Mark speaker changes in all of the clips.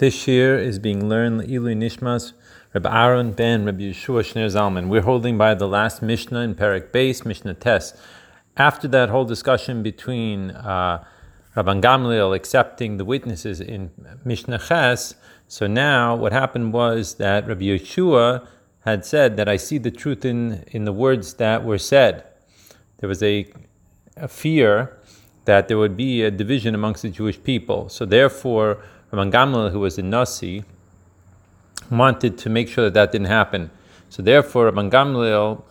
Speaker 1: This year is being learned Ilu Nishmas Reb Aaron ben Reb Yeshua Shner Zalman. We're holding by the last Mishnah in Perek Beis, Mishnah Tes. After that whole discussion between uh, Rabban Gamliel accepting the witnesses in Mishnah Ches, so now what happened was that Rabbi Yeshua had said that I see the truth in, in the words that were said. There was a, a fear that there would be a division amongst the Jewish people. So therefore, Rabban Gamliel, who was a Nasi, wanted to make sure that that didn't happen. So therefore, Rabban Gamliel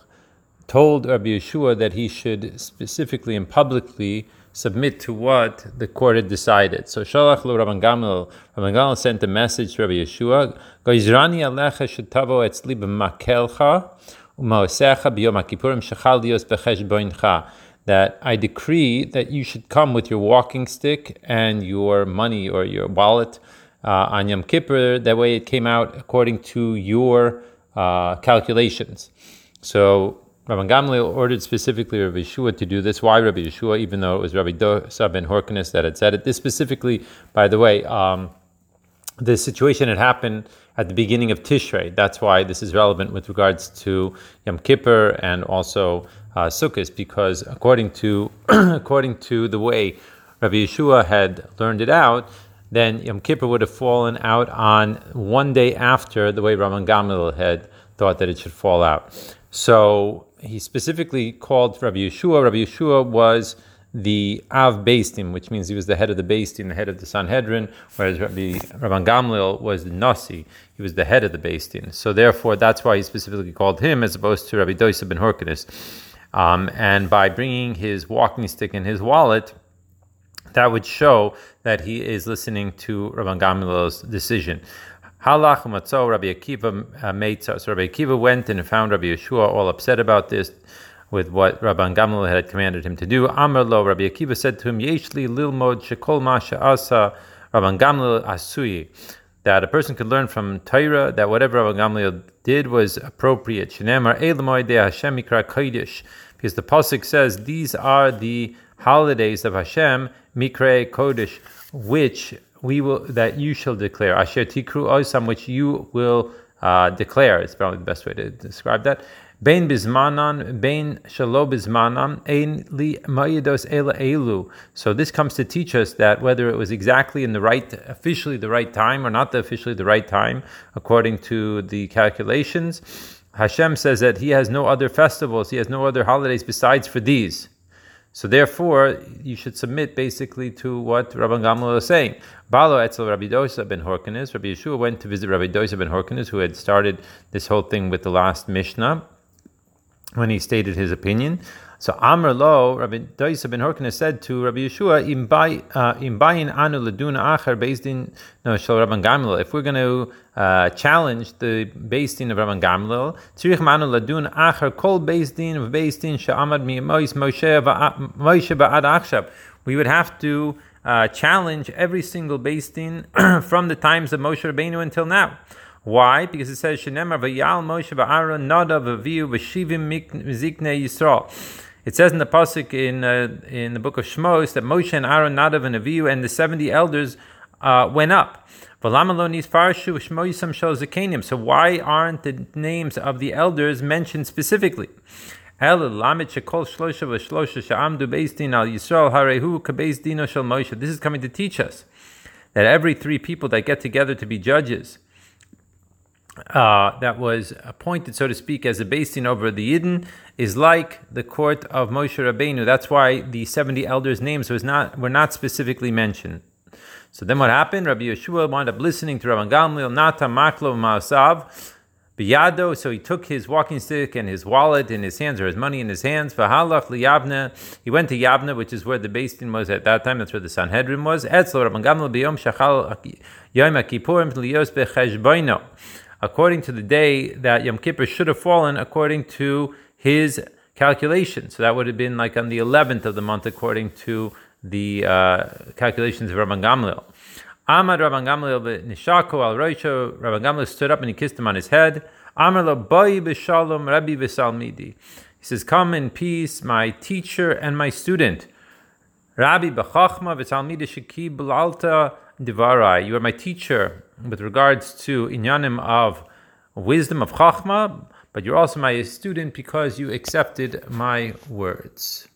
Speaker 1: told Rabbi Yeshua that he should specifically and publicly submit to what the court had decided. So Shalach lo Rabban Gamliel, Rabban Gamliel sent a message to Rabbi Yeshua, Goizrani alecha shetavo etzli b'makelcha u'ma'osecha b'yom ha'kippurim shechal dios b'cheshboincha that I decree that you should come with your walking stick and your money or your wallet uh, on Yom Kippur. That way it came out according to your uh, calculations. So Rabban Gamliel ordered specifically Rabbi Yeshua to do this. Why Rabbi Yeshua, even though it was Rabbi Dosa ben Horkinus that had said it? This specifically, by the way, um, the situation had happened at the beginning of Tishrei. That's why this is relevant with regards to Yom Kippur and also uh, Sukkot, because according to according to the way Rabbi Yeshua had learned it out, then Yom Kippur would have fallen out on one day after the way Rabban Gamliel had thought that it should fall out. So he specifically called Rabbi Yeshua. Rabbi Yeshua was the Av Beis Din, which means he was the head of the Beis Din, the head of the Sanhedrin, whereas Rabbi Rabban Gamliel was the Nasi, he was the head of the Beis Din. So therefore, that's why he specifically called him, as opposed to Rabbi Doisa ben Horkinus. Um, and by bringing his walking stick and his wallet, that would show that he is listening to Rabban Gamliel's decision. Halach umatzo Rabbi Akiva uh, so. So Rabbi Akiva went and found Rabbi Yeshua all upset about this with what Rabban Gamliel had commanded him to do. Amr lo, Rabbi Akiva said to him, Yeshli lilmod shekol masha asa Rabban Gamliel asuyi. That a person could learn from Torah that whatever Rabban Gamliel did was appropriate. Shenemar elamoy de Hashem mikra kodesh. Because the pasuk says these are the holidays of Hashem, mikra Kodesh, which we will that you shall declare. Asher Tikru Osam, which you will uh, declare. It's probably the best way to describe that. Shalo bismanan, ein li ela elu. So this comes to teach us that whether it was exactly in the right, officially the right time, or not the officially the right time, according to the calculations, Hashem says that He has no other festivals, He has no other holidays besides for these. So therefore, you should submit basically to what Rabban Gamliel is saying. Balo etzel Rabbi Dosa ben Horkinus. Rabbi Yeshua went to visit Rabbi Dosa ben Horkinus, who had started this whole thing with the last Mishnah when he stated his opinion. So Amr Lo, Rabbi Doisa ben Horkinus said to Rabbi Yeshua, Imbayin uh, anu leduna acher based in no shal Rabban Gamliel. If we're going to uh, challenge the beis din of Rabban Gamliel, tzrich manu ledun acher kol beis din of beis din she'amad mi Moshe ba'ad achshab. We would have to uh, challenge every single beis din from the times of Moshe Rabbeinu until now. Why? Because it says Shenemar v'yal Moshe v'Aaron nada v'viu v'shivim ziknei Yisrael. It says in the pasuk in uh, in the book of Shmos that Moshe and Aaron, Nadav and Avihu and the seventy elders uh, went up. So why aren't the names of the elders mentioned specifically? This is coming to teach us that every three people that get together to be judges uh, that was appointed, so to speak, as a beis din over the Yidden is like the court of Moshe Rabbeinu. That's why the 70 elders' names was not were not specifically mentioned. So then what happened? Rabbi Yeshua wound up listening to Rabban Gamliel, Nata Maklo Ma'asav, Biyado, so he took his walking stick and his wallet in his hands, or his money in his hands. Vahalach liyavna. He went to Yavna, which is where the Din was at that time. That's where the Sanhedrin was. Etzlo Rabban Gamliel biyom shachal yom kippurim liyos becheshboino according to the day that Yom Kippur should have fallen according to his calculation. So that would have been like on the 11th of the month according to the uh, calculations of Rabban Gamliel. Amad Rabban Gamliel nishako al roisho. Rabban Gamliel stood up and he kissed him on his head. Amar lo boi b'shalom Rabbi v'salmidi. He says, "Come in peace, my teacher and my student." Rabbi b'chachma v'salmidi sheki b'lalta divarai. You are my teacher with regards to inyanim of wisdom of chachma, but you're also my student because you accepted my words.